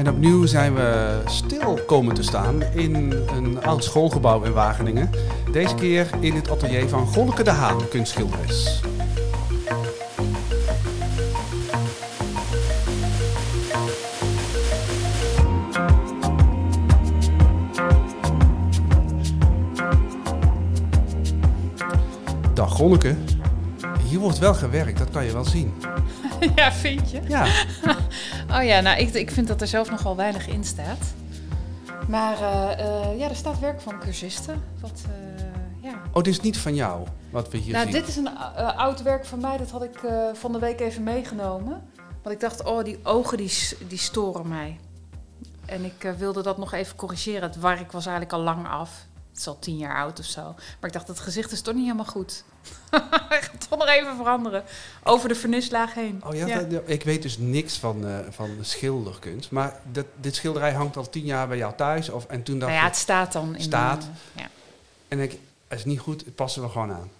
En opnieuw zijn we stil komen te staan in een oud schoolgebouw in Wageningen. Deze keer in het atelier van Gonneke de Haan, kunstschilderes. Dag Gonneke. Hier wordt wel gewerkt, dat kan je wel zien. ja, vind je? Ja, Oh ja, nou, ik, ik vind dat er zelf nogal weinig in staat. Maar eh, eh, ja, er staat werk van cursisten. Wat, eh, ja. oh, dit is niet van jou, wat we hier Nou, zien. dit is een oud werk van mij. Dat had ik van de week even meegenomen. Want ik dacht, oh, die ogen die, die storen mij. En ik wilde dat nog even corrigeren. Het werk was eigenlijk al lang af. Het is al tien jaar oud of zo. Maar ik dacht, het gezicht is toch niet helemaal goed. ik ga toch nog even veranderen. Over de vernislaag heen. Oh ja, dat- ik weet dus niks van, eh, van schilderkunst. Maar dat, dit schilderij hangt al tien jaar bij jou thuis. Of, en toen dacht Nou ja, het staat dan in Staat. ja. en ik, het is niet goed, het passen we gewoon aan.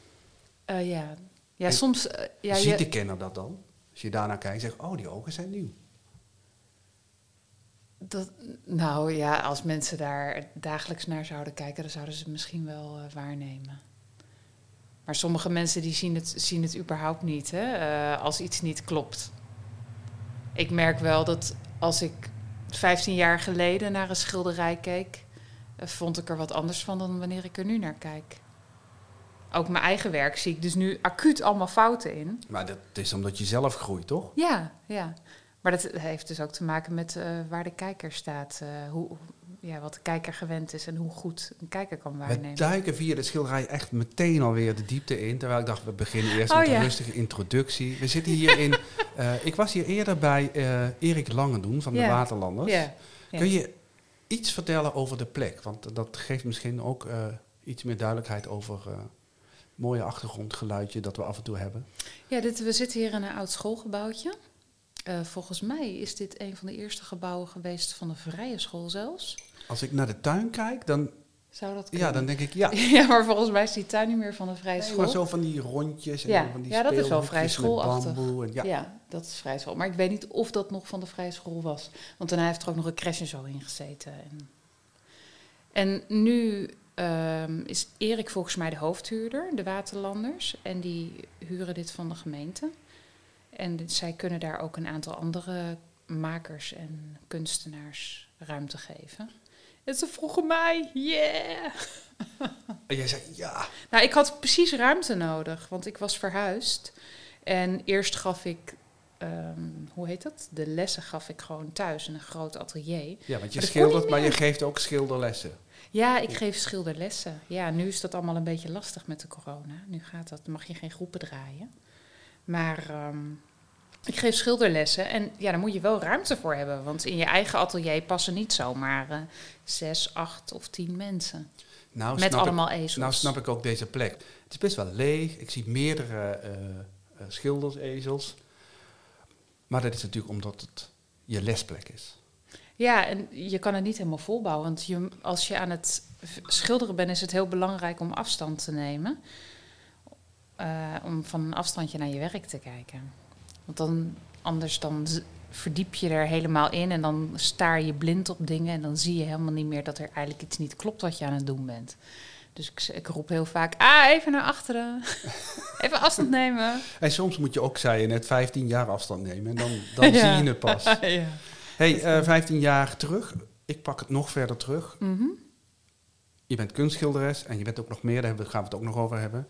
Eh, ja. ja, En soms... ja, Ziet je- de kenner dat dan? Als je daarnaar kijkt, zeg oh, die ogen zijn nieuw. Dat, nou ja, als mensen daar dagelijks naar zouden kijken, dan zouden ze het misschien wel eh, waarnemen. Maar sommige mensen die zien het, zien het überhaupt niet, hè, eh, als iets niet klopt. Ik merk wel dat als ik 15 jaar geleden naar een schilderij keek, eh, vond ik er wat anders van dan wanneer ik er nu naar kijk. Ook mijn eigen werk zie ik dus nu acuut allemaal fouten in. Maar dat is omdat je zelf groeit, toch? Ja, ja. Maar dat heeft dus ook te maken met eh, waar de kijker staat. eh, hoe, ja, wat de kijker gewend is en hoe goed een kijker kan We waarnemen. duiken via de schilderij echt meteen alweer de diepte in. Terwijl ik dacht, we beginnen eerst Oh, met een rustige introductie. We zitten hier in... eh, ik was hier eerder bij Erik Langendoen van de. Waterlanders. Ja. Kun je iets vertellen over de plek? Want dat geeft misschien ook iets meer duidelijkheid over mooie achtergrondgeluidje dat we af en toe hebben. ja dit, we zitten hier in een oud schoolgebouwtje. Eh, volgens mij is dit een van de eerste gebouwen geweest van de vrije school zelfs. Als ik naar de tuin kijk, dan, Zou dat ja, kunnen? dan denk ik ja. Ja, maar volgens mij is die tuin niet meer van de vrije Nee, school. maar zo van die rondjes en Ja, van die ja, dat is wel vrij schoolachtig. En, ja. Ja. dat is vrij school. Maar ik weet niet of dat nog van de vrije school was. Want daarna heeft er ook nog een crash en zo in gezeten. En, en nu ehm, is Erik volgens mij de hoofdhuurder, de Waterlanders. En die huren dit van de gemeente. En dit- zij kunnen daar ook een aantal andere makers en kunstenaars ruimte geven. En ze vroegen mij, yeah! En jij zei ja. Nou, ik had precies ruimte nodig, want ik was verhuisd. En eerst gaf ik, ehm, hoe heet dat? De lessen gaf ik gewoon thuis in een groot atelier. Ja, want je schildert, maar je geeft ook schilderlessen. Ja, ik geef schilderlessen. Ja, nu is dat allemaal een beetje lastig met de corona. Nu gaat dat, mag je geen groepen draaien. Maar ehm, ik geef schilderlessen en ja, daar moet je wel ruimte voor hebben. Want in je eigen atelier passen niet zomaar eh, zes, acht of tien mensen. Nou, met allemaal ik, ezels. nou snap ik ook deze plek. Het is best wel leeg. Ik zie meerdere eh eh, schildersezels. Maar dat is natuurlijk omdat het je lesplek is. Ja, en je kan het niet helemaal volbouwen. Want je, als je aan het schilderen bent, is het heel belangrijk om afstand te nemen. Om van een afstandje naar je werk te kijken. Want dan, anders dan verdiep je er helemaal in en dan staar je blind op dingen. En dan zie je helemaal niet meer dat er eigenlijk iets niet klopt wat je aan het doen bent. Dus ik, roep heel vaak, ah, even naar achteren. even afstand nemen. En soms moet je ook, zei je net, 15 jaar afstand nemen. En dan, dan Ja. zie je het pas. ja. hey, eh 15 jaar terug. Ik pak het nog verder terug. Mhm. Je bent kunstschilderes en je bent ook nog meer. Daar gaan we het ook nog over hebben.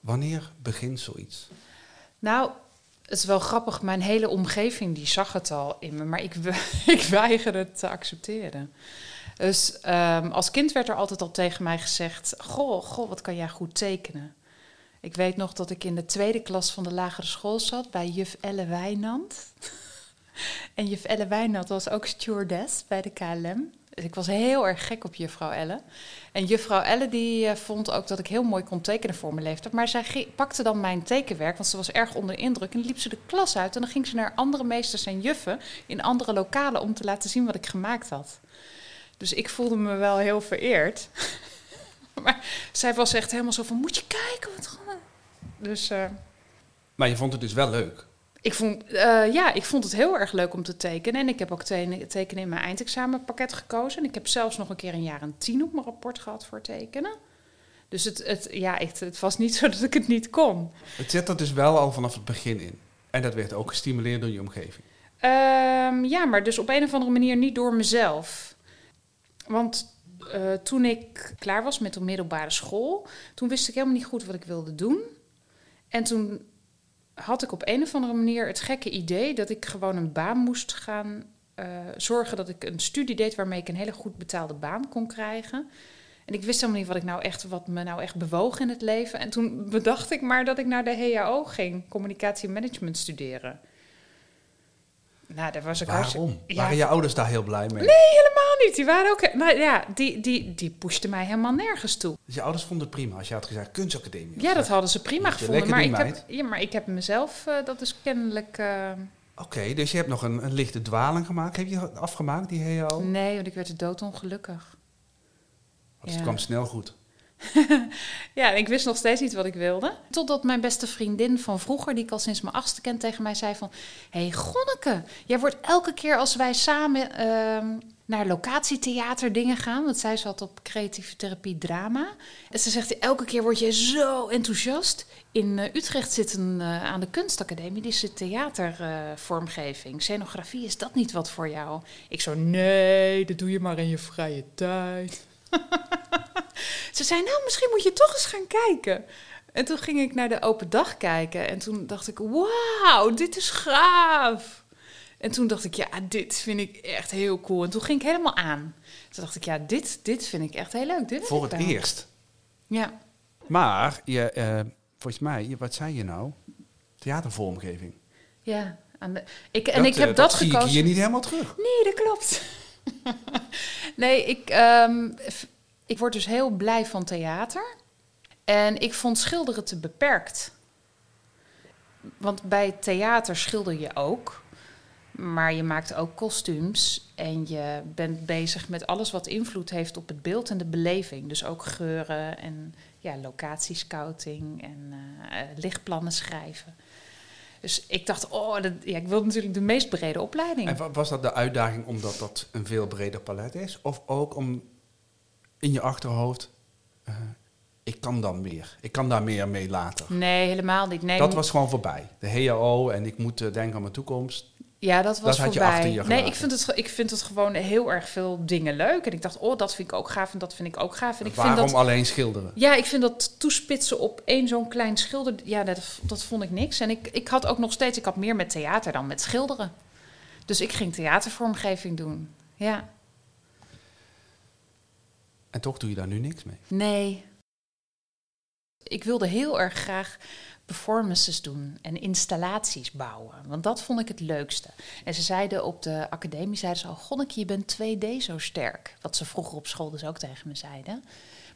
Wanneer begint zoiets? Nou, het is wel grappig. Mijn hele omgeving die zag het al in me, maar ik, ik weiger het te accepteren. Dus ehm, als kind werd er altijd al tegen mij gezegd: Goh, goh, wat kan jij goed tekenen? Ik weet nog dat ik in de tweede klas van de lagere school zat bij juf Elle Wijnand. en juf Elle Wijnand was ook stewardess bij de KLM. Dus ik was heel erg gek op juffrouw Elle. En juffrouw Elle die eh, vond ook dat ik heel mooi kon tekenen voor mijn leeftijd. Maar zij pakte dan mijn tekenwerk, want ze was erg onder indruk. En liep ze de klas uit en dan ging ze naar andere meesters en juffen in andere lokalen om te laten zien wat ik gemaakt had. Dus ik voelde me wel heel vereerd. maar zij was echt helemaal zo van, moet je kijken wat. Dus eh, Maar je vond het dus wel leuk. Ik vond, eh, ja, ik vond het heel erg leuk om te tekenen. En ik heb ook te- tekenen in mijn eindexamenpakket gekozen. En ik heb zelfs nog een keer een jaar een tien op mijn rapport gehad voor tekenen. Dus het, het, ja, het, het was niet zo dat ik het niet kon. Het zit er dus wel al vanaf het begin in. En dat werd ook gestimuleerd door je omgeving. Ehm, ja, maar dus op een of andere manier niet door mezelf. Want eh, toen ik klaar was met de middelbare school, toen wist ik helemaal niet goed wat ik wilde doen. En toen had ik op een of andere manier het gekke idee dat ik gewoon een baan moest gaan eh, zorgen dat ik een studie deed waarmee ik een hele goed betaalde baan kon krijgen. En ik wist helemaal niet wat ik nou echt, wat me nou echt bewoog in het leven. En toen bedacht ik maar dat ik naar de HAO ging, communicatie en management studeren. Nou, daar was ik hartstikke- Waarom? Ja, Waren je ouders daar heel blij mee? Nee, helemaal niet. Die waren ook. Nou ja, die, die, die pushten mij helemaal nergens toe. Dus je ouders vonden het prima als je had gezegd kunstacademie. Ja, dat hadden ze prima gevonden. Maar ik, heb, ja, maar ik heb mezelf, eh, dat is kennelijk. eh, Oké, dus je hebt nog een, een lichte dwaling gemaakt. Heb je afgemaakt, die HAO? nee, want ik werd doodongelukkig. Want het kwam snel goed. Ja, en ik wist nog steeds niet wat ik wilde. Totdat mijn beste vriendin van vroeger, die ik al sinds mijn achtste ken, tegen mij zei van... Hé, hey, Gonneke, jij wordt elke keer als wij samen ehm, naar locatietheater dingen gaan... want zij zat op creatieve therapie drama. En ze zegt, elke keer word je zo enthousiast. In eh, Utrecht zit een, eh, aan de kunstacademie, die zit theatervormgeving. Scenografie, is dat niet wat voor jou? Ik zo, nee, dat doe je maar in je vrije tijd. Ze zei, nou, misschien moet je toch eens gaan kijken. En toen ging ik naar de open dag kijken. En toen dacht ik, wauw, dit is gaaf. En toen dacht ik, ja, dit vind ik echt heel cool. En toen ging ik helemaal aan. Toen dacht ik, ja, dit, dit vind ik echt heel leuk. Dit Voor het eerst. Ja. Maar, je, eh, volgens mij, je- wat zei je nou? Theatervormgeving. Ja, aan de, ik, en ik eh, heb dat, zie gekozen. ik hier niet helemaal terug. Nee, dat klopt. nee, ik, ehm, ik word dus heel blij van theater. En ik vond schilderen te beperkt. Want bij theater schilder je ook. Maar je maakt ook kostuums. En je bent bezig met alles wat invloed heeft op het beeld en de beleving. Dus ook geuren en ja, locatiescouting en eh, eh, lichtplannen schrijven. Dus ik dacht, oh, dat, ja, ik wil natuurlijk de meest brede opleiding. En wa- was dat de uitdaging omdat dat een veel breder palet is? Of ook om in je achterhoofd, eh, ik kan dan meer. Ik kan daar meer mee later. Nee, helemaal niet. Nee, dat was gewoon voorbij. De HAO en ik moet denken aan mijn toekomst. Ja, dat was dat had je voorbij. je nee, ik vind, het, ik vind het gewoon heel erg veel dingen leuk. En ik dacht, oh, dat vind ik ook gaaf en dat vind ik ook gaaf. En ik Waarom vind dat, alleen schilderen? ja, ik vind dat toespitsen op één zo'n klein schilder, ja, dat, dat vond ik niks. En ik, ik had ook nog steeds, ik had meer met theater dan met schilderen. Dus ik ging theatervormgeving doen. Ja, En toch doe je daar nu niks mee. nee. Ik wilde heel erg graag performances doen en installaties bouwen. Want dat vond ik het leukste. En ze zeiden op de academie, zeiden ze al... Gonneke, je bent 2D zo sterk. Wat ze vroeger op school dus ook tegen me zeiden.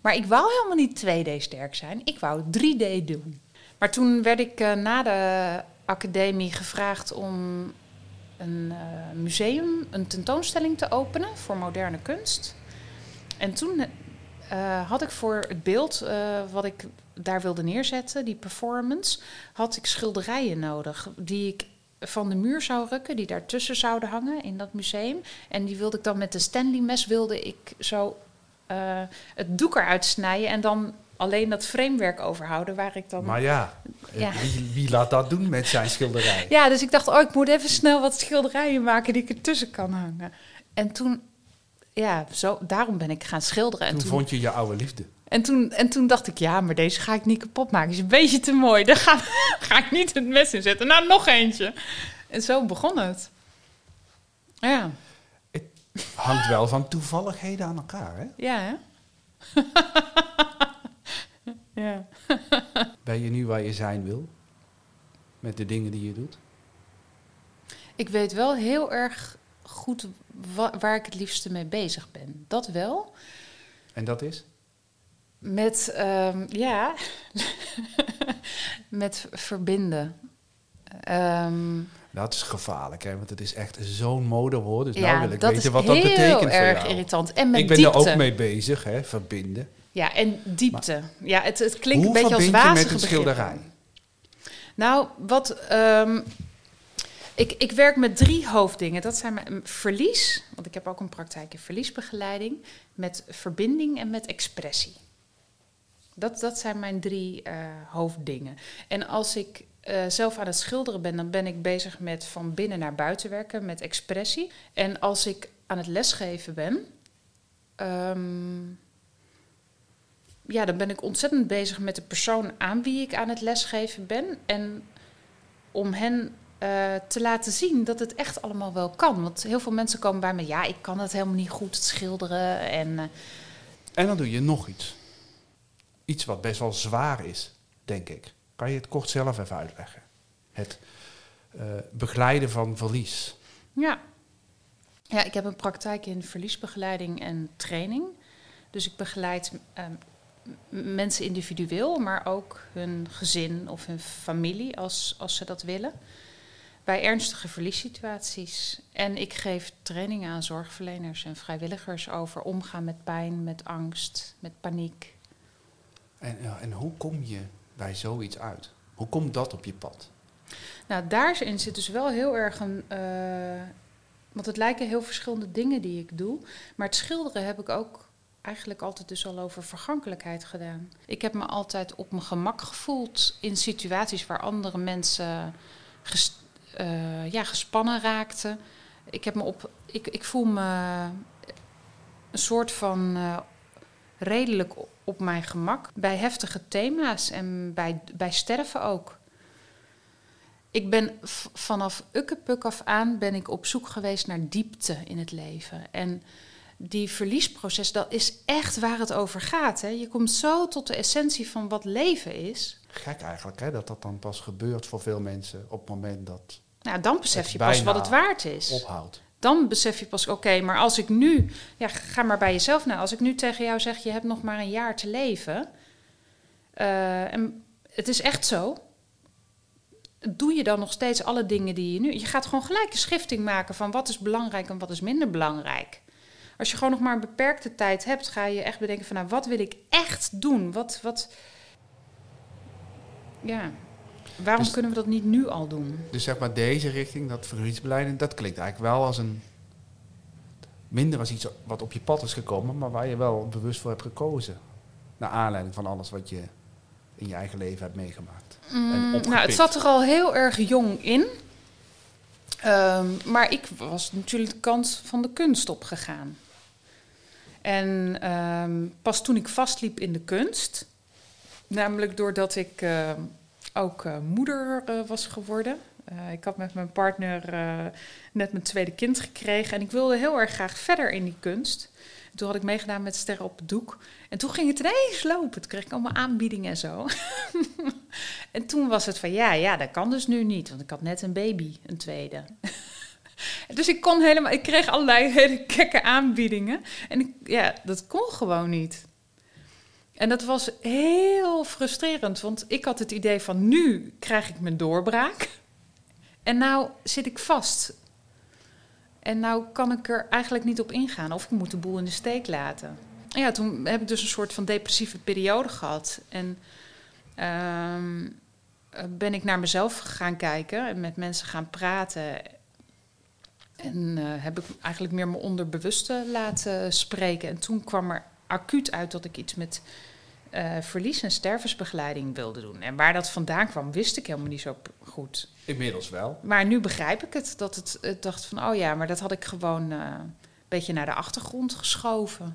Maar ik wou helemaal niet 2D sterk zijn. Ik wou 3D doen. Maar toen werd ik eh, na de academie gevraagd om een eh, museum, een tentoonstelling te openen voor moderne kunst. En toen eh, had ik voor het beeld eh, wat ik daar wilde neerzetten, die performance, had ik schilderijen nodig die ik van de muur zou rukken, die daartussen zouden hangen in dat museum. En die wilde ik dan met een Stanley mes wilde ik zo eh, het doek eruit snijden en dan alleen dat framewerk overhouden waar ik dan. Maar ja, Ja. Wie, wie laat dat doen met zijn schilderij? Ja, dus ik dacht, oh, ik moet even snel wat schilderijen maken die ik ertussen kan hangen. En toen, ja, zo, daarom ben ik gaan schilderen. En Toen toen, vond je je oude liefde. en, toen, en toen dacht ik, ja, maar deze ga ik niet kapot maken. Die is een beetje te mooi. Daar ga, ga ik niet het mes in zetten. Nou, nog eentje. En zo begon het. Ja, Hangt wel van toevalligheden aan elkaar, hè? ja, hè? ja. Ben je nu waar je zijn wil? Met de dingen die je doet? Ik weet wel heel erg goed wa- waar ik het liefste mee bezig ben. Dat wel. En dat is? Met, ehm, ja, met verbinden. Ehm, Dat is gevaarlijk, hè? Want het is echt zo'n modewoord. Dus ja, nou wil ik dat weten is wat dat heel betekent voor erg jou. irritant. En met ik ben diepte. er ook mee bezig, hè? Verbinden. Ja, en diepte. ja, het, het klinkt Hoe een beetje als verbind je wazige met een schilderij? Nou, wat... ehm, Ik, ik werk met drie hoofddingen. Dat zijn mijn verlies, want ik heb ook een praktijk in verliesbegeleiding, met verbinding en met expressie. Dat, dat zijn mijn drie uh, hoofddingen. En als ik uh, zelf aan het schilderen ben, dan ben ik bezig met van binnen naar buiten werken, met expressie. En als ik aan het lesgeven ben, um, ja, dan ben ik ontzettend bezig met de persoon aan wie ik aan het lesgeven ben. En om hen uh, te laten zien dat het echt allemaal wel kan. Want heel veel mensen komen bij me, ja, ik kan het helemaal niet goed, het schilderen. En, uh, en dan doe je nog iets. Iets wat best wel zwaar is, denk ik. Kan je het kort zelf even uitleggen? Het uh, begeleiden van verlies. Ja. ja, ik heb een praktijk in verliesbegeleiding en training. Dus ik begeleid mensen individueel, maar ook hun gezin of hun familie als, als ze dat willen. Bij ernstige verliessituaties. En ik geef trainingen aan zorgverleners en vrijwilligers over omgaan met pijn, met angst, met paniek. En, en hoe kom je bij zoiets uit? Hoe komt dat op je pad? Nou, daarin zit dus wel heel erg een. Uh, want het lijken heel verschillende dingen die ik doe. Maar het schilderen heb ik ook eigenlijk altijd dus al over vergankelijkheid gedaan. Ik heb me altijd op mijn gemak gevoeld in situaties waar andere mensen uh, ja, gespannen raakten. Ik, heb me op, ik, ik voel me een soort van uh, redelijk op mijn gemak bij heftige thema's en bij, bij sterven ook. Ik ben vanaf ukkepuk af aan ben ik op zoek geweest naar diepte in het leven. En die verliesproces, dat is echt waar het over gaat. Hè? Je komt zo tot de essentie van wat leven is. Gek eigenlijk, hè? dat dat dan pas gebeurt voor veel mensen op het moment dat. Nou, dan besef je pas wat het waard is. Ophoudt. Dan besef je pas, oké, maar als ik nu, ja, ga maar bij jezelf na. Als ik nu tegen jou zeg, je hebt nog maar een jaar te leven. Uh, en het is echt zo. Doe je dan nog steeds alle dingen die je nu. Je gaat gewoon gelijk een schifting maken van wat is belangrijk en wat is minder belangrijk. Als je gewoon nog maar een beperkte tijd hebt, ga je echt bedenken van nou, wat wil ik echt doen? Wat, wat, ja, waarom dus, kunnen we dat niet nu al doen? Dus zeg maar deze richting, dat verliesbeleid, dat klinkt eigenlijk wel als een minder als iets wat op je pad is gekomen, maar waar je wel bewust voor hebt gekozen. Naar aanleiding van alles wat je in je eigen leven hebt meegemaakt. Mm, nou, het zat er al heel erg jong in. Um, maar ik was natuurlijk de kant van de kunst opgegaan. En um, pas toen ik vastliep in de kunst, namelijk doordat ik uh, ook uh, moeder uh, was geworden. ik had met mijn partner net mijn tweede kind gekregen en ik wilde heel erg graag verder in die kunst. toen had ik meegedaan met Sterren op het Doek. En toen ging het ineens lopen. Toen kreeg ik allemaal aanbiedingen en zo. en toen was het van ja, ja, dat kan dus nu niet, want ik had net een baby, een tweede. Dus ik kon helemaal, ik kreeg allerlei hele gekke aanbiedingen. En ik, ja, dat kon gewoon niet. En dat was heel frustrerend, want ik had het idee van nu krijg ik mijn doorbraak. En nou zit ik vast. En nou kan ik er eigenlijk niet op ingaan of ik moet de boel in de steek laten. En ja, toen heb ik dus een soort van depressieve periode gehad. En um, ben ik naar mezelf gaan kijken en met mensen gaan praten. En uh, heb ik eigenlijk meer mijn onderbewuste laten spreken. En toen kwam er acuut uit dat ik iets met uh, verlies- en stervensbegeleiding wilde doen. En waar dat vandaan kwam, wist ik helemaal niet zo goed. Inmiddels wel. Maar nu begrijp ik het. Dat het, het dacht van, oh ja, maar dat had ik gewoon uh, een beetje naar de achtergrond geschoven.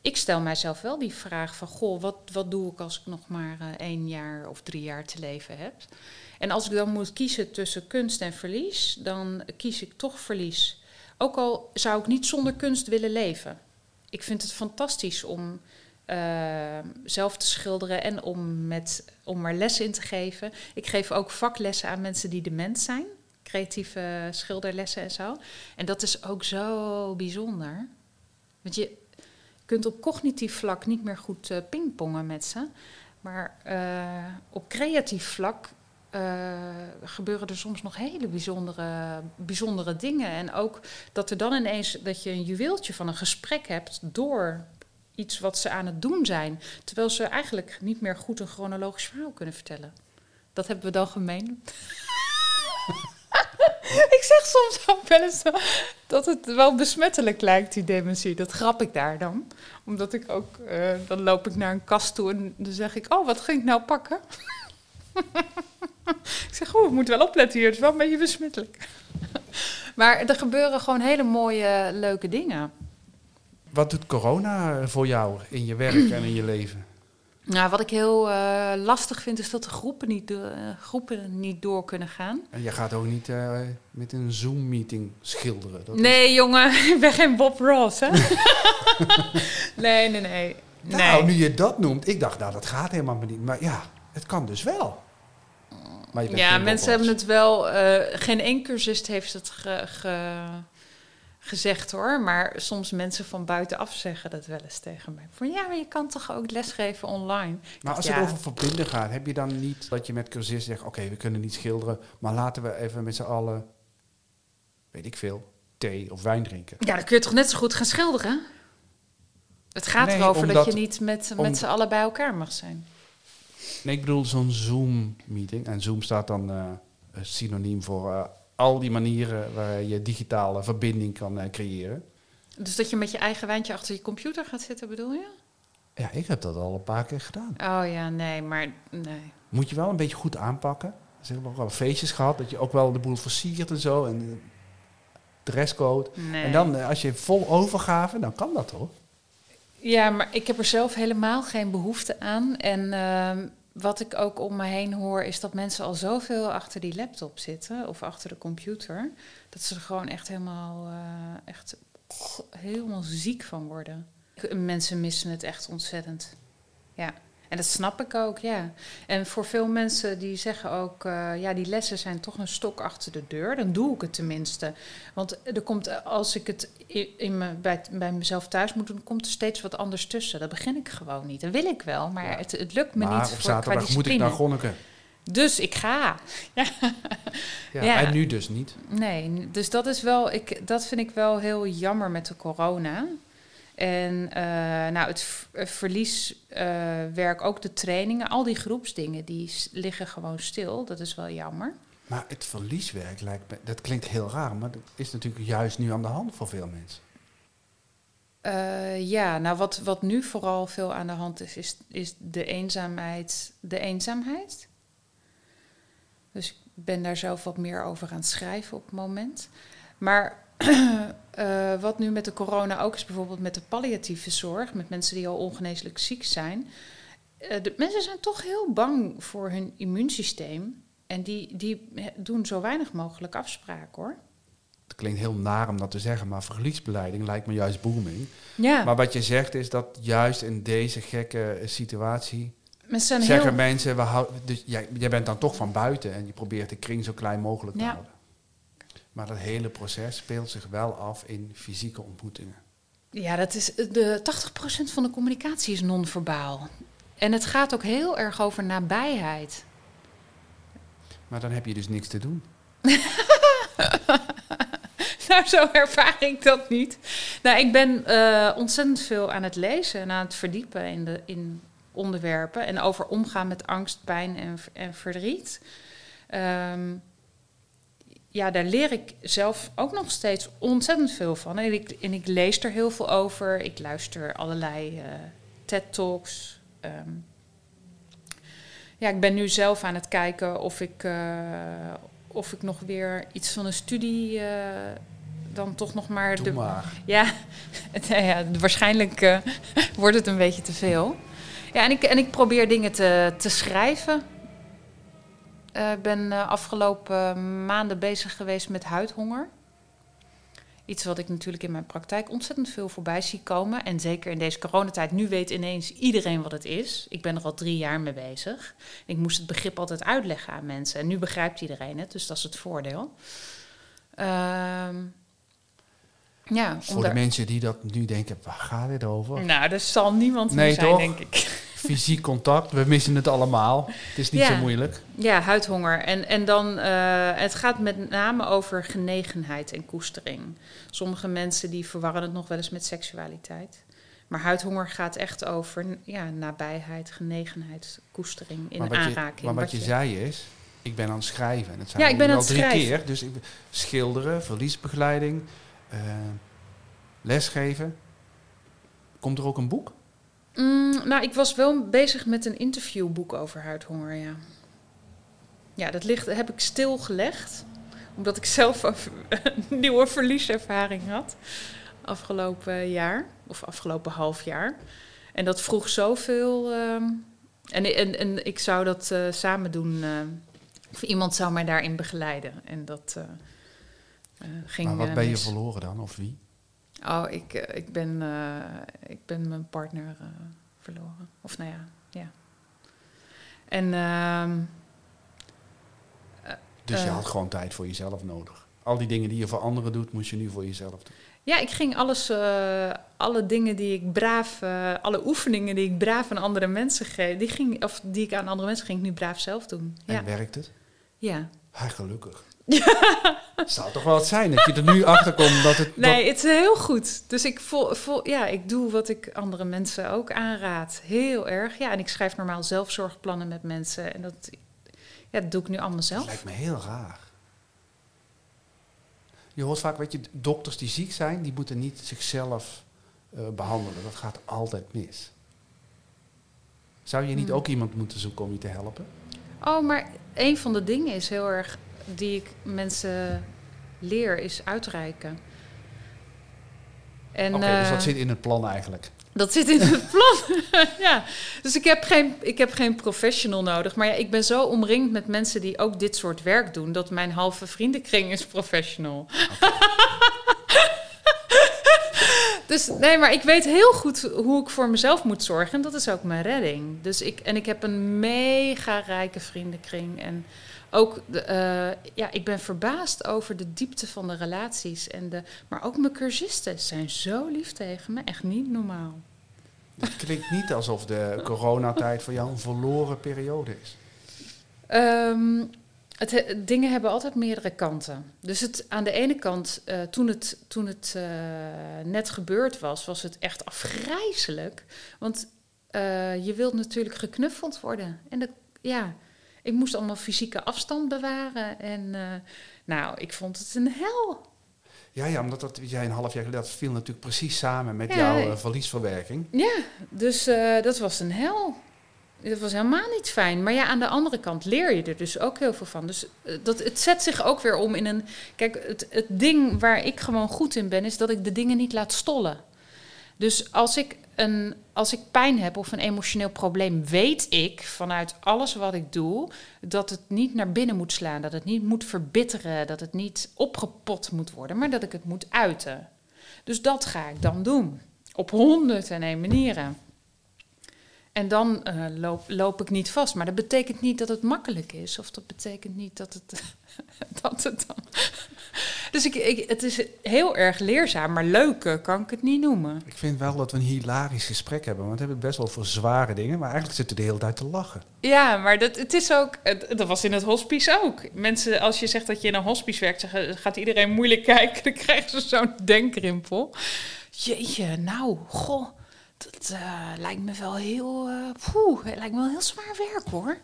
Ik stel mijzelf wel die vraag van, goh, wat, wat doe ik als ik nog maar uh, één jaar of drie jaar te leven heb? En als ik dan moet kiezen tussen kunst en verlies, dan kies ik toch verlies. Ook al zou ik niet zonder kunst willen leven. Ik vind het fantastisch om uh, zelf te schilderen en om, met, om er lessen in te geven. Ik geef ook vaklessen aan mensen die dement zijn. Creatieve schilderlessen en zo. En dat is ook zo bijzonder. Want je kunt op cognitief vlak niet meer goed uh, pingpongen met ze. Maar uh, op creatief vlak gebeuren er soms nog hele bijzondere, bijzondere dingen. En ook dat er dan ineens dat je een juweeltje van een gesprek hebt door iets wat ze aan het doen zijn. Terwijl ze eigenlijk niet meer goed een chronologisch verhaal kunnen vertellen. Dat hebben we dan gemeen. ik zeg soms ook wel eens dat het wel besmettelijk lijkt, die dementie. Dat grap ik daar dan. Omdat ik ook, uh, dan loop ik naar een kast toe en dan zeg ik, oh, wat ging ik nou pakken? ik zeg, oh, ik moet wel opletten hier, het is wel een beetje besmettelijk. maar er gebeuren gewoon hele mooie, leuke dingen. Wat doet corona voor jou in je werk en in je leven? Nou, wat ik heel uh, lastig vind, is dat de groepen niet, uh, groepen niet door kunnen gaan. En je gaat ook niet uh, met een Zoom-meeting schilderen? Dat nee, is... jongen, ik ben geen Bob Ross, hè? nee, nee, nee. Nou, nu je dat noemt, ik dacht, nou, dat gaat helemaal niet. Maar ja, het kan dus wel. Ja, mensen hebben het wel... geen één cursist heeft het ge, ge gezegd hoor, maar soms mensen van buitenaf zeggen dat wel eens tegen mij. Van ja, maar je kan toch ook lesgeven online. Maar als het over verbinden gaat, heb je dan niet dat je met cursisten zegt: oké, we kunnen niet schilderen, maar laten we even met z'n allen, weet ik veel, thee of wijn drinken. Ja, dan kun je toch net zo goed gaan schilderen. Het gaat erover dat je niet met, met z'n allen bij elkaar mag zijn. Nee, ik bedoel zo'n Zoom-meeting. En Zoom staat dan uh, synoniem voor uh, al die manieren waar je digitale verbinding kan uh, creëren. Dus dat je met je eigen wijntje achter je computer gaat zitten, bedoel je? Ja, ik heb dat al een paar keer gedaan. Oh ja, nee, maar nee. Moet je wel een beetje goed aanpakken. Ze hebben ook wel feestjes gehad, dat je ook wel de boel versiert en zo. En de dresscode. Nee. En dan, eh, als je vol overgave, dan kan dat toch? Ja, maar ik heb er zelf helemaal geen behoefte aan. En uh, wat ik ook om me heen hoor, is dat mensen al zoveel achter die laptop zitten of achter de computer, dat ze er gewoon echt helemaal, uh, echt helemaal ziek van worden. Mensen missen het echt ontzettend. Ja. En dat snap ik ook, ja. En voor veel mensen die zeggen ook, uh, ja, die lessen zijn toch een stok achter de deur. Dan doe ik het tenminste. Want er komt, als ik het in me, bij, bij mezelf thuis moet doen, komt er steeds wat anders tussen. Dat begin ik gewoon niet. Dat wil ik wel, maar het, het lukt me maar niet. Op zaterdag moet ik naar Gonneke. Dus ik ga. Ja. ja, En nu dus niet. Nee, dus dat is wel, ik, dat vind ik wel heel jammer met de corona. En uh, nou, het verlieswerk, uh, ook de trainingen, al die groepsdingen, die liggen gewoon stil. Dat is wel jammer. Maar het verlieswerk lijkt me, dat klinkt heel raar, maar dat is natuurlijk juist nu aan de hand voor veel mensen. Uh, ja, nou wat, wat nu vooral veel aan de hand is, is, is de eenzaamheid. De eenzaamheid. Dus ik ben daar zelf wat meer over aan het schrijven op het moment. Maar uh, wat nu met de corona ook is, bijvoorbeeld met de palliatieve zorg, met mensen die al ongeneeslijk ziek zijn. Uh, de mensen zijn toch heel bang voor hun immuunsysteem. En die, die doen zo weinig mogelijk afspraken hoor. Het klinkt heel naar om dat te zeggen, maar verliesbeleiding lijkt me juist booming. Ja. Maar wat je zegt is dat juist in deze gekke situatie. Mensen zeggen heel... mensen, we houden, dus jij, jij bent dan toch van buiten en je probeert de kring zo klein mogelijk te ja. houden. Maar dat hele proces speelt zich wel af in fysieke ontmoetingen. Ja, dat is de 80% van de communicatie is non-verbaal. En het gaat ook heel erg over nabijheid. Maar dan heb je dus niks te doen. nou, zo ervaar ik dat niet. Nou, ik ben uh, ontzettend veel aan het lezen en aan het verdiepen in, de, in onderwerpen. En over omgaan met angst, pijn en, en verdriet. Um, ja, daar leer ik zelf ook nog steeds ontzettend veel van. En ik, en ik lees er heel veel over. Ik luister allerlei uh, TED-talks. Um, ja, ik ben nu zelf aan het kijken of ik, uh, of ik nog weer iets van een studie uh, dan toch nog maar... Doe de, maar. Ja, het, ja waarschijnlijk wordt het een beetje te veel. Ja, en ik, en ik probeer dingen te, te schrijven. Eh, ik ben uh, afgelopen maanden bezig geweest met huidhonger. Iets wat ik natuurlijk in mijn praktijk ontzettend veel voorbij zie komen. En zeker in deze coronatijd. Nu weet ineens iedereen wat het is. Ik ben er al drie jaar mee bezig. Ik moest het begrip altijd uitleggen aan mensen. En nu begrijpt iedereen het, dus dat is het voordeel. Uh, ja, Voor de mensen die dat nu denken, waar gaat dit over? Nou, er zal niemand nee, zijn, toch? denk ik fysiek contact. We missen het allemaal. Het is niet zo moeilijk. Ja, huidhonger. En, en dan, uh, het gaat met name over genegenheid en koestering. Sommige mensen die verwarren het nog wel eens met seksualiteit. Maar huidhonger gaat echt over ja, nabijheid, genegenheid, koestering in maar aanraking. Je, maar wat, je, zei is, ik ben aan het schrijven. En dat zijn Ja, ik ben aan het drie schrijven. keer. Dus ik, schilderen, verliesbegeleiding, eh, lesgeven. Komt er ook een boek? Mm, nou, ik was wel bezig met een interviewboek over huidhonger, ja. Ja, dat ligt, heb ik stilgelegd. Omdat ik zelf een nieuwe verlieservaring had. Afgelopen jaar. Of afgelopen half jaar. En dat vroeg zoveel. ehm, en, en, en ik zou dat eh, samen doen. eh, of iemand zou mij daarin begeleiden. En dat eh, ging. maar wat ben je mis. verloren dan? Of wie? Oh, ik, eh, ik, ben, eh, ik ben mijn partner eh, verloren. Of nou ja, ja. En ehm, Dus je had gewoon tijd voor jezelf nodig. Al die dingen die je voor anderen doet, moest je nu voor jezelf doen. ja, ik ging alles, alle dingen die ik braaf, alle oefeningen die ik braaf aan andere mensen geef, die, ging, of die ik aan andere mensen ging ik nu braaf zelf doen. Ja, En werkt het? ja. Ha, gelukkig. Het zou toch wel wat zijn dat je er nu achter komt dat het... Nee, het is heel goed. Dus ik, voel, ja, ik doe wat ik andere mensen ook aanraad. Heel erg. Ja, en ik schrijf normaal zelfzorgplannen met mensen. En dat, ja, dat doe ik nu allemaal Dat zelf. lijkt me heel raar. Je hoort vaak, weet je, dokters die ziek zijn, die moeten niet zichzelf eh, behandelen. Dat gaat altijd mis. Zou je niet Hmm. ook iemand moeten zoeken om je te helpen? Oh, maar een van de dingen is heel erg die ik mensen leer, is uitreiken. En, Oké, dus eh, dat zit in het plan eigenlijk. dat zit in het plan. ja, dus ik heb, geen, ik heb geen professional nodig. Maar ja, ik ben zo omringd met mensen die ook dit soort werk doen, dat mijn halve vriendenkring is professional. Dus nee, maar ik weet heel goed hoe ik voor mezelf moet zorgen. En dat is ook mijn redding. Dus ik, en ik heb een mega rijke vriendenkring. En ook, de, eh, ja, ik ben verbaasd over de diepte van de relaties. En de, maar ook mijn cursisten zijn zo lief tegen me. Echt niet normaal. Het klinkt niet alsof de coronatijd voor jou een verloren periode is. Ehm, het, he- dingen hebben altijd meerdere kanten. Dus het, aan de ene kant, eh, toen het, toen het eh, net gebeurd was, was het echt afgrijzelijk. Want je wilt natuurlijk geknuffeld worden. En dat, ja, ik moest allemaal fysieke afstand bewaren. En eh, nou, ik vond het een hel. Ja, ja, omdat dat, jij een half jaar geleden, dat viel natuurlijk precies samen met Ja, jouw eh, verliesverwerking. Ja, dus eh, dat was een hel. Dat was helemaal niet fijn. Maar ja, aan de andere kant leer je er dus ook heel veel van. Dus dat, het zet zich ook weer om in een... Kijk, het, het ding waar ik gewoon goed in ben... is dat ik de dingen niet laat stollen. Dus als ik, als ik pijn heb of een emotioneel probleem... weet ik vanuit alles wat ik doe... dat het niet naar binnen moet slaan. Dat het niet moet verbitteren. Dat het niet opgepot moet worden. Maar dat ik het moet uiten. Dus dat ga ik dan doen. Op honderd en één manieren. En dan eh, loop, loop ik niet vast. Maar dat betekent niet dat het makkelijk is. Of dat betekent niet dat het, dat het dan... Dus ik, ik, het is heel erg leerzaam, maar leuke kan ik het niet noemen. Ik vind wel dat we een hilarisch gesprek hebben, want we hebben best wel voor zware dingen, maar eigenlijk zitten we de hele tijd te lachen. Ja, maar dat, het is ook... dat was in het hospice ook. Mensen, als je zegt dat je in een hospice werkt... zeggen, gaat iedereen moeilijk kijken. Dan krijgen ze zo'n denkrimpel. Jeetje, nou, goh... Dat eh, lijkt me wel heel... poeh, het lijkt me wel heel zwaar werk, hoor.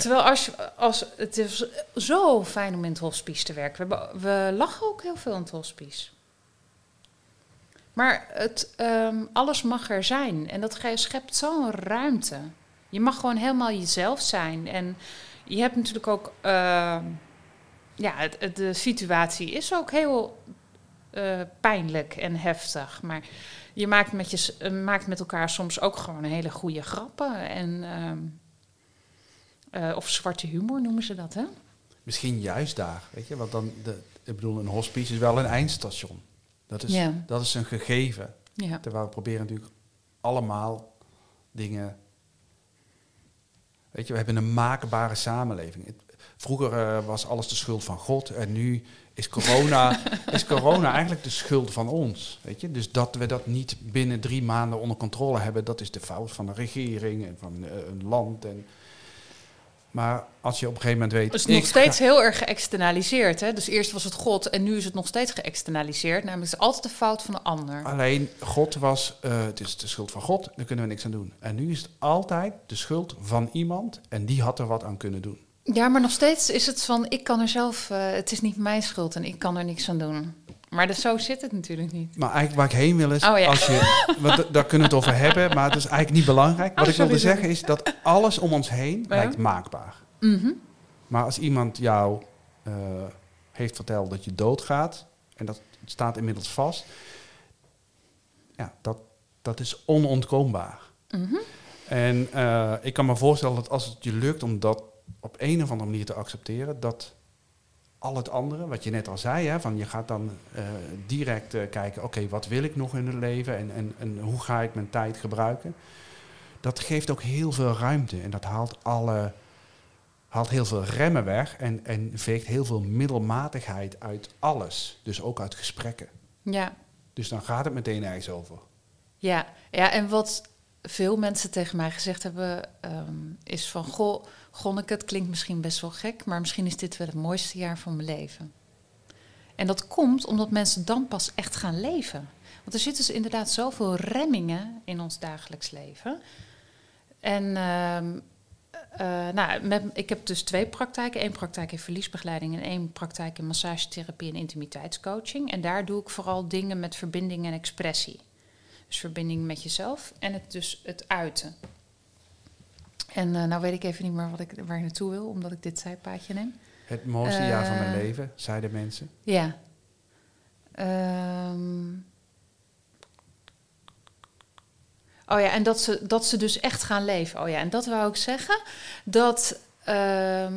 Terwijl als, als, het is zo fijn om in het hospice te werken. We, we lachen ook heel veel in het hospice. Maar het, ehm, alles mag er zijn. En dat schept zo'n ruimte. Je mag gewoon helemaal jezelf zijn. En je hebt natuurlijk ook... ehm, ja, het, de situatie is ook heel eh, pijnlijk en heftig. Maar je maakt met, je, maakt met elkaar soms ook gewoon hele goede grappen. En, ehm, eh, of zwarte humor noemen ze dat, hè? Misschien juist daar, weet je, want dan, de, ik bedoel, een hospice is wel een eindstation. Dat is, Ja. dat is een gegeven. Ja. Terwijl we proberen natuurlijk allemaal dingen. Weet je, we hebben een maakbare samenleving. Het- Vroeger eh, was alles de schuld van God en nu is corona, is corona eigenlijk de schuld van ons. Weet je? Dus dat we dat niet binnen drie maanden onder controle hebben, dat is de fout van de regering en van eh, een land. En, maar als je op een gegeven moment weet. Het is nog steeds ga- heel erg geëxternaliseerd. Hè? Dus eerst was het God en nu is het nog steeds geëxternaliseerd. Namelijk, het is altijd de fout van de ander. Alleen God was, eh, het is de schuld van God, daar kunnen we niks aan doen. En nu is het altijd de schuld van iemand en die had er wat aan kunnen doen. Ja, maar nog steeds is het van, ik kan er zelf, eh, het is niet mijn schuld en ik kan er niks aan doen. Maar dus zo zit het natuurlijk niet. Maar eigenlijk waar ik heen wil is, Oh, ja. als je, want daar kunnen we het over hebben, maar het is eigenlijk niet belangrijk. Wat Oh, ik wilde sorry, zeggen is dat alles om ons heen lijkt maakbaar. Mhm. Maar als iemand jou eh, heeft verteld dat je doodgaat, en dat staat inmiddels vast, ja, dat, dat is onontkoombaar. Mhm. En eh, ik kan me voorstellen dat als het je lukt om dat op een of andere manier te accepteren, dat al het andere, wat je net al zei, hè, van je gaat dan eh, direct eh, kijken, oké, wat wil ik nog in het leven en, en, en hoe ga ik mijn tijd gebruiken? Dat geeft ook heel veel ruimte en dat haalt alle haalt heel veel remmen weg en, en veegt heel veel middelmatigheid uit alles. Dus ook uit gesprekken. Ja. Dus dan gaat het meteen ergens over. Ja. ja, en wat veel mensen tegen mij gezegd hebben, ehm, is van, goh, Gonneke, het klinkt misschien best wel gek, maar misschien is dit wel het mooiste jaar van mijn leven. En dat komt omdat mensen dan pas echt gaan leven. Want er zitten dus inderdaad zoveel remmingen in ons dagelijks leven. En ehm, eh, nou, met, ik heb dus twee praktijken. Eén praktijk in verliesbegeleiding en één praktijk in massagetherapie en intimiteitscoaching. En daar doe ik vooral dingen met verbinding en expressie. Dus verbinding met jezelf en het, dus het uiten. En eh, nou weet ik even niet meer wat ik, waar ik naartoe wil, omdat ik dit zijpaadje neem. Het mooiste jaar van mijn Eh. leven, zeiden mensen. Ja. Ehm. Oh ja, en dat ze, dat ze dus echt gaan leven. Oh ja, en dat wou ik zeggen. Dat ehm,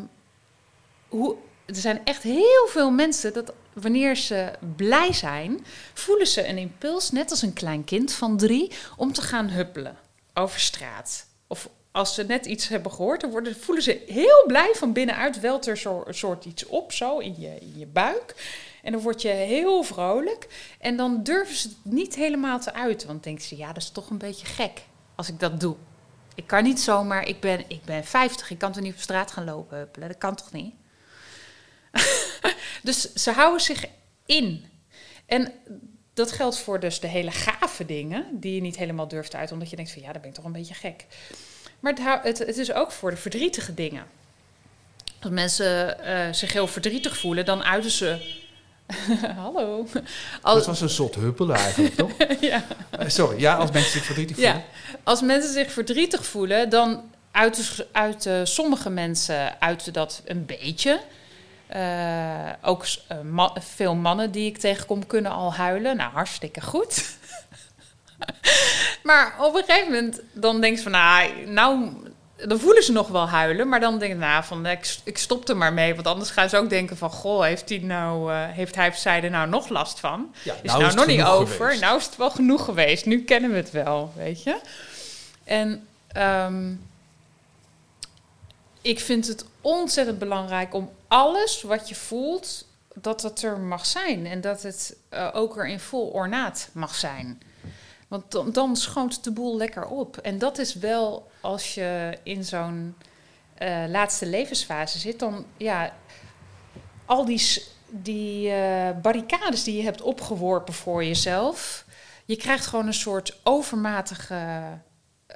hoe, er zijn echt heel veel mensen dat wanneer ze blij zijn, voelen ze een impuls, net als een klein kind van drie, om te gaan huppelen over straat. Of als ze net iets hebben gehoord, dan worden, voelen ze heel blij van binnenuit. Welt er een soort iets op, zo in je, in je buik. En dan word je heel vrolijk. En dan durven ze het niet helemaal te uiten. Want denken ze, ja, dat is toch een beetje gek als ik dat doe. Ik kan niet zomaar, ik ben, ik ben 50, ik kan toch niet op straat gaan lopen huppelen? Dat kan toch niet? dus ze houden zich in. En dat geldt voor dus de hele gave dingen, die je niet helemaal durft uiten, omdat je denkt van ja, dan ben ik toch een beetje gek. Maar het, het, het is ook voor de verdrietige dingen. Als mensen eh, zich heel verdrietig voelen, dan uiten ze. Hallo. Als, Dat was een soort huppelen eigenlijk, toch? ja. Eh, Sorry, ja, als mensen zich verdrietig voelen. Ja, als mensen zich verdrietig voelen, dan uiten, uiten sommige mensen uiten dat een beetje. Eh, ook eh, ma- veel mannen die ik tegenkom kunnen al huilen. Nou, hartstikke goed. maar op een gegeven moment dan denk je van, nou, nou, dan voelen ze nog wel huilen, maar dan denk ik, nou, van, ik, ik stop er maar mee, want anders gaan ze ook denken van, goh, heeft hij nou, eh, heeft hij of zij er nou nog last van? Ja, is nou, het nog niet over. geweest. Nou is het wel genoeg geweest. Nu kennen we het wel, weet je. En ehm, ik vind het ontzettend belangrijk om alles wat je voelt, dat het er mag zijn. En dat het eh, ook er in vol ornaat mag zijn. Want dan, dan schoont de boel lekker op. En dat is wel als je in zo'n eh, laatste levensfase zit, dan ja, al die, die eh, barricades die je hebt opgeworpen voor jezelf. Je krijgt gewoon een soort overmatige.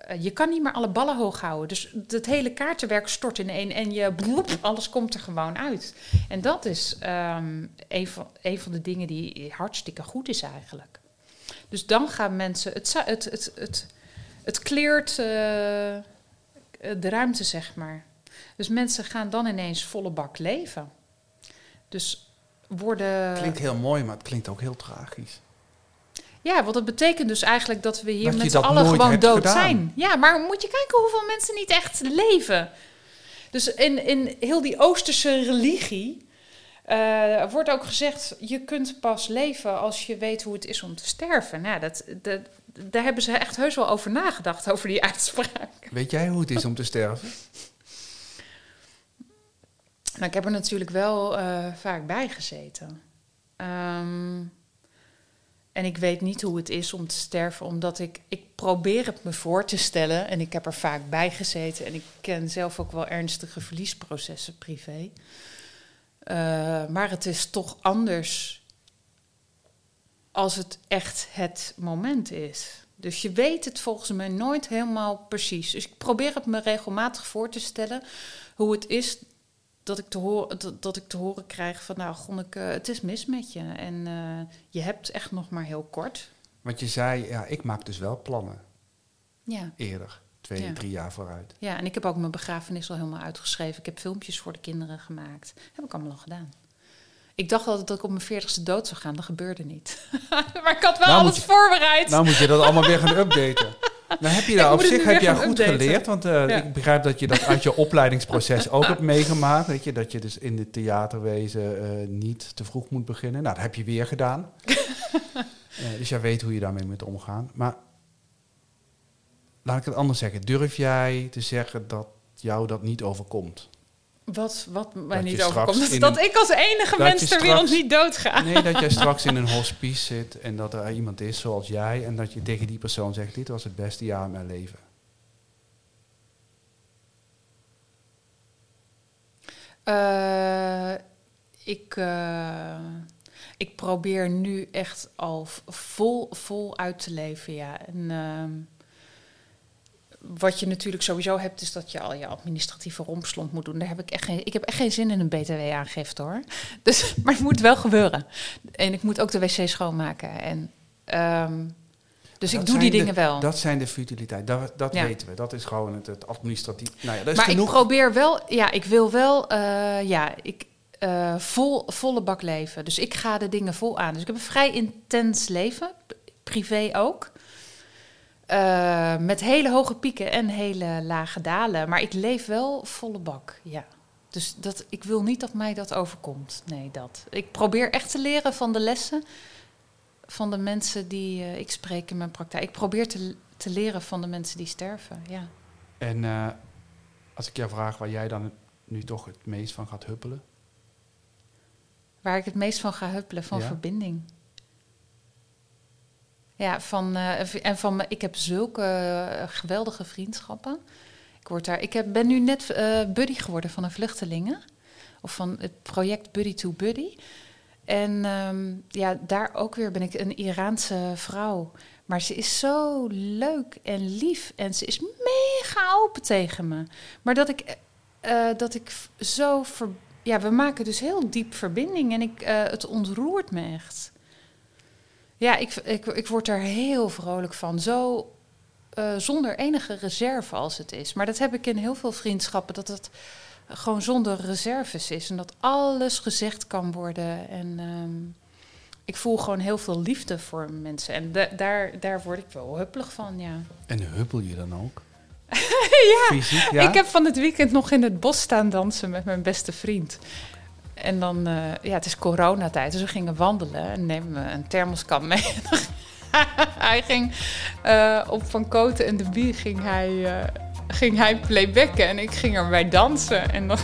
Eh, je kan niet meer alle ballen hoog houden. Dus het hele kaartenwerk stort in één en je alles komt er gewoon uit. En dat is ehm, een, van, van de dingen die hartstikke goed is eigenlijk. Dus dan gaan mensen. Het, het, het, het, het kleurt eh, de ruimte, zeg maar. Dus mensen gaan dan ineens volle bak leven. Dus worden. Klinkt heel mooi, maar het klinkt ook heel tragisch. Ja, want dat betekent dus eigenlijk dat we hier Dat met z'n allen gewoon dood gedaan. zijn. Ja, maar moet je kijken hoeveel mensen niet echt leven. Dus in, in heel die Oosterse religie eh, wordt ook gezegd: je kunt pas leven als je weet hoe het is om te sterven. Nou, dat, dat, daar hebben ze echt heus wel over nagedacht, over die uitspraak. Weet jij hoe het is om te sterven? Nou, ik heb er natuurlijk wel eh, vaak bij gezeten. Ehm, en ik weet niet hoe het is om te sterven, omdat ik, ik probeer het me voor te stellen. En ik heb er vaak bij gezeten. En ik ken zelf ook wel ernstige verliesprocessen privé. Eh, maar het is toch anders als het echt het moment is. Dus je weet het volgens mij nooit helemaal precies. Dus ik probeer het me regelmatig voor te stellen hoe het is dat, ik te horen, dat, dat ik te horen krijg van... nou, Gonneke, het is mis met je. En eh, je hebt echt nog maar heel kort. Want je zei, ja, ik maak dus wel plannen Ja. eerder. Twee, Ja. drie jaar vooruit. ja, en ik heb ook mijn begrafenis al helemaal uitgeschreven. Ik heb filmpjes voor de kinderen gemaakt. heb ik allemaal al gedaan. Ik dacht altijd dat ik op mijn veertigste dood zou gaan. Dat gebeurde niet. maar ik had wel Nou alles je- voorbereid. Nou moet je dat allemaal weer gaan updaten. Nou heb je daar op zich heb gaan goed updaten. geleerd. Want eh, Ja. ik begrijp dat je dat uit je opleidingsproces ook hebt meegemaakt. Weet je, dat je dus in het theaterwezen eh, niet te vroeg moet beginnen. Nou, dat heb je weer gedaan. Eh, dus jij weet hoe je daarmee moet omgaan. Maar laat ik het anders zeggen. Durf jij te zeggen dat jou dat niet overkomt? Wat, wat mij Dat niet overkomt. Dat een- ik als enige dat mens ter wereld niet doodga. Nee, dat jij straks in een hospice zit en dat er iemand is zoals jij. En dat je tegen die persoon zegt, dit was het beste jaar in mijn leven. Eh, ik, eh, ik probeer nu echt al vol, vol uit te leven, ja. En ehm, wat je natuurlijk sowieso hebt, is dat je al je administratieve rompslomp moet doen. Daar heb ik echt geen, ik heb echt geen zin in een btw-aangifte, hoor. Dus, maar het moet wel gebeuren. En ik moet ook de wc schoonmaken. En, ehm, dus Dat ik doe die de- dingen wel. Dat zijn de futiliteit, dat, dat Ja. weten we. Dat is gewoon het, het administratief. Nou ja, dat is maar genoeg. ik probeer wel, ja, ik wil wel, eh, ja, ik eh, vol, volle bak leven. Dus ik ga de dingen vol aan. Dus ik heb een vrij intens leven, privé ook. Eh, met hele hoge pieken en hele lage dalen. Maar ik leef wel volle bak, ja. Dus dat, ik wil niet dat mij dat overkomt. Nee, dat. Ik probeer echt te leren van de lessen van de mensen die eh, ik spreek in mijn praktijk. Ik probeer te, te leren van de mensen die sterven, ja. En eh, als ik jou vraag waar jij dan nu toch het meest van gaat huppelen. Waar ik het meest van ga huppelen, van Ja. verbinding. Ja, van, eh, en van, ik heb zulke eh, geweldige vriendschappen. Ik, word daar, ik heb, ben nu net eh, buddy geworden van een vluchtelingen. Of van het project Buddy to Buddy. En ehm, ja, daar ook weer ben ik een Iraanse vrouw. Maar ze is zo leuk en lief. En ze is mega open tegen me. Maar dat ik, dat ik zo... Ver, ja, we maken dus heel diep verbinding. En ik, het ontroert me echt. Ja, ik, ik, ik word er heel vrolijk van. Zo eh, zonder enige reserve als het is. Maar dat heb ik in heel veel vriendschappen. Dat het gewoon zonder reserves is. En dat alles gezegd kan worden. En ehm, ik voel gewoon heel veel liefde voor mensen. En da- daar, daar word ik wel huppelig van, ja. En huppel je dan ook? ja. Fysiek, ja? Ik heb van het weekend nog in het bos staan dansen met mijn beste vriend. En dan, eh, ja, het is coronatijd, dus we gingen wandelen en nemen we een thermoskan mee. hij ging eh, op Van Koten en de Bie ging hij, eh, ging hij playbacken en ik ging erbij dansen. En, dan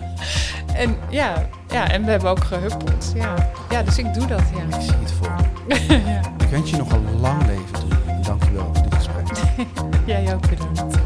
en, ja, ja, en we hebben ook gehuppeld. Ja, ja dus ik doe dat, ja. Ik zie het voor ja. Ik wens je nog een lang leven. Dank je wel voor dit gesprek. Jij ook bedankt.